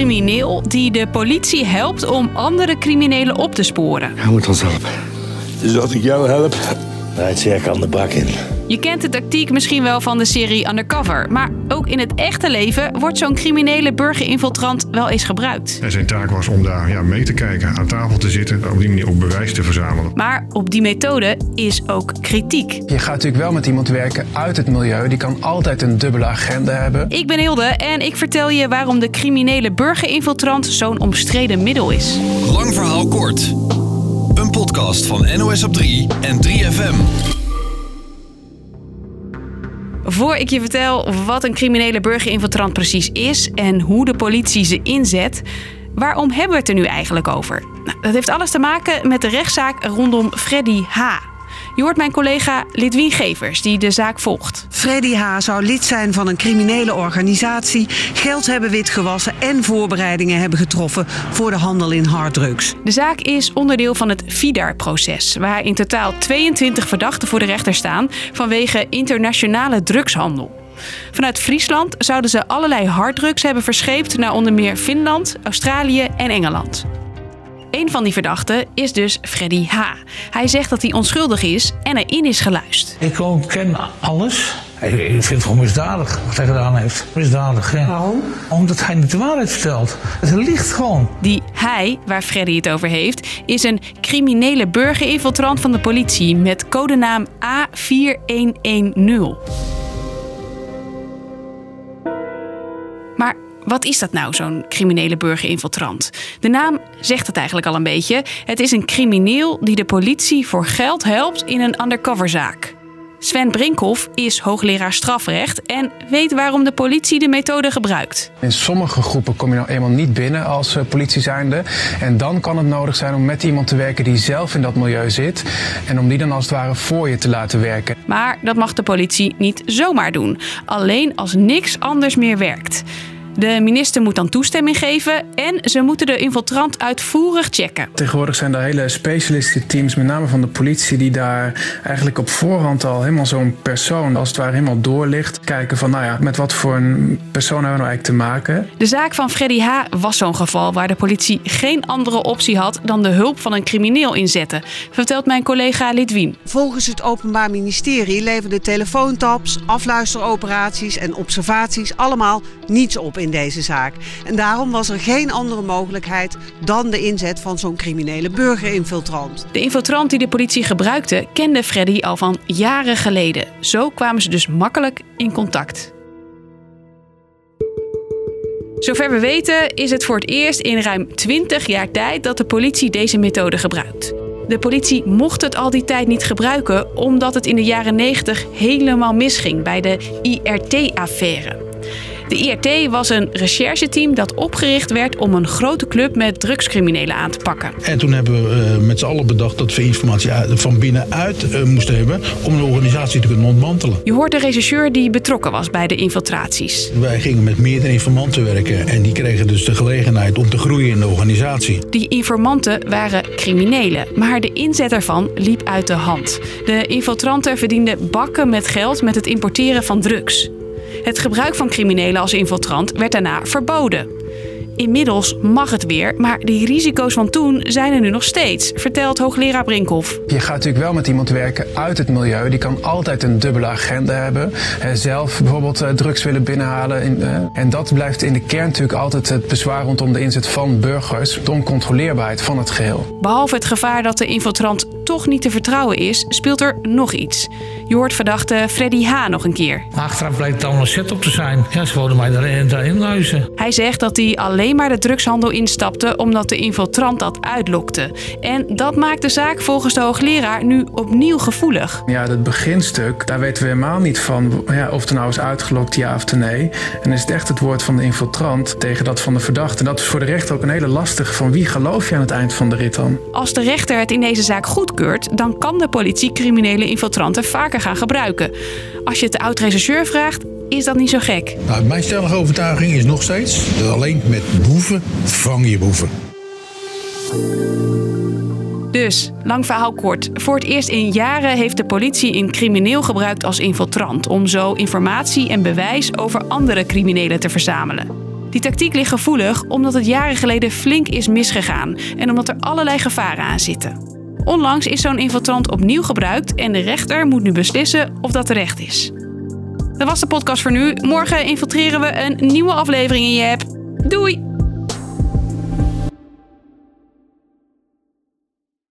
crimineel die de politie helpt om andere criminelen op te sporen. Hij moet ons helpen. Dus als ik jou help, aan de bak in. Je kent de tactiek misschien wel van de serie Undercover, maar ook in het echte leven wordt zo'n criminele burgerinfiltrant wel eens gebruikt. En zijn taak was om daar ja, mee te kijken, aan tafel te zitten, op die manier ook bewijs te verzamelen. Maar op die methode is ook kritiek. Je gaat natuurlijk wel met iemand werken uit het milieu. Die kan altijd een dubbele agenda hebben. Ik ben Hilde en ik vertel je waarom de criminele burgerinfiltrant zo'n omstreden middel is. Lang verhaal kort. Een podcast van NOS op 3 en 3FM. Voor ik je vertel wat een criminele burgerinfiltrant precies is en hoe de politie ze inzet, waarom hebben we het er nu eigenlijk over? Nou, dat heeft alles te maken met de rechtszaak rondom Freddy H. Je hoort mijn collega Lidwien Gevers, die de zaak volgt. Freddy H. zou lid zijn van een criminele organisatie, geld hebben witgewassen en voorbereidingen hebben getroffen voor de handel in harddrugs. De zaak is onderdeel van het FIDAR-proces, waar in totaal 22 verdachten voor de rechter staan vanwege internationale drugshandel. Vanuit Friesland zouden ze allerlei harddrugs hebben verscheept naar onder meer Finland, Australië en Engeland. Een van die verdachten is dus Freddy H. Hij zegt dat hij onschuldig is en erin is geluisterd. Ik ontken alles. Ik vind het gewoon misdadig wat hij gedaan heeft. Misdadig, ja. Waarom? Omdat hij niet de waarheid vertelt. Het ligt gewoon. Die hij, waar Freddy het over heeft, is een criminele burgerinfiltrant van de politie met codenaam A4110. Wat is dat nou, zo'n criminele burgerinfiltrant? De naam zegt het eigenlijk al een beetje. Het is een crimineel die de politie voor geld helpt in een undercoverzaak. Sven Brinkhoff is hoogleraar strafrecht en weet waarom de politie de methode gebruikt. In sommige groepen kom je nou eenmaal niet binnen als eh, politie zijnde. En dan kan het nodig zijn om met iemand te werken die zelf in dat milieu zit. En om die dan als het ware voor je te laten werken. Maar dat mag de politie niet zomaar doen. Alleen als niks anders meer werkt. De minister moet dan toestemming geven en ze moeten de infiltrant uitvoerig checken. Tegenwoordig zijn er hele specialistenteams, met name van de politie, die daar eigenlijk op voorhand al helemaal zo'n persoon als het ware helemaal doorlicht. Kijken van, nou ja, met wat voor een persoon hebben we nou eigenlijk te maken. De zaak van Freddy H. was zo'n geval waar de politie geen andere optie had dan de hulp van een crimineel inzetten, vertelt mijn collega Lidwien. Volgens het Openbaar Ministerie leverden telefoontaps, afluisteroperaties en observaties allemaal niets op in deze zaak. En daarom was er geen andere mogelijkheid dan de inzet van zo'n criminele burgerinfiltrant. De infiltrant die de politie gebruikte kende Freddy al van jaren geleden. Zo kwamen ze dus makkelijk in contact. Zover we weten is het voor het eerst in ruim 20 jaar tijd dat de politie deze methode gebruikt. De politie mocht het al die tijd niet gebruiken omdat het in de jaren 90 helemaal misging bij de IRT-affaire. De IRT was een rechercheteam dat opgericht werd om een grote club met drugscriminelen aan te pakken. En toen hebben we uh, met z'n allen bedacht dat we informatie van binnenuit uh, moesten hebben om een organisatie te kunnen ontmantelen. Je hoort de rechercheur die betrokken was bij de infiltraties. Wij gingen met meerdere informanten werken en die kregen dus de gelegenheid om te groeien in de organisatie. Die informanten waren criminelen, maar de inzet ervan liep uit de hand. De infiltranten verdienden bakken met geld met het importeren van drugs. Het gebruik van criminelen als infiltrant werd daarna verboden. Inmiddels mag het weer, maar de risico's van toen zijn er nu nog steeds, vertelt hoogleraar Brinkhoff. Je gaat natuurlijk wel met iemand werken uit het milieu. Die kan altijd een dubbele agenda hebben. Zelf bijvoorbeeld uh, drugs willen binnenhalen. In, uh, en dat blijft in de kern natuurlijk altijd het bezwaar rondom de inzet van burgers. De oncontroleerbaarheid van het geheel. Behalve het gevaar dat de infiltrant toch niet te vertrouwen is, speelt er nog iets. Je hoort verdachte Freddy H. nog een keer. Achteraf blijkt het allemaal set op te zijn. Ja, ze wilden mij daarin, daarin luizen. Hij zegt dat hij alleen maar de drugshandel instapte omdat de infiltrant dat uitlokte. En dat maakt de zaak volgens de hoogleraar nu opnieuw gevoelig. Ja, dat beginstuk, daar weten we helemaal niet van ja, of het nou is uitgelokt, ja of nee. En is het echt het woord van de infiltrant tegen dat van de verdachte. En dat is voor de rechter ook een hele lastige van wie geloof je aan het eind van de rit dan? Als de rechter het in deze zaak goedkeurt, dan kan de politie criminele infiltranten vaker gaan gebruiken. Als je het de oud-rechercheur vraagt, is dat niet zo gek. Nou, mijn stellige overtuiging is nog steeds dat alleen met boeven vang je boeven. Dus, lang verhaal kort. Voor het eerst in jaren heeft de politie een crimineel gebruikt als infiltrant om zo informatie en bewijs over andere criminelen te verzamelen. Die tactiek ligt gevoelig omdat het jaren geleden flink is misgegaan en omdat er allerlei gevaren aan zitten. Onlangs is zo'n infiltrant opnieuw gebruikt en de rechter moet nu beslissen of dat terecht is. Dat was de podcast voor nu. Morgen infiltreren we een nieuwe aflevering in je app. Doei!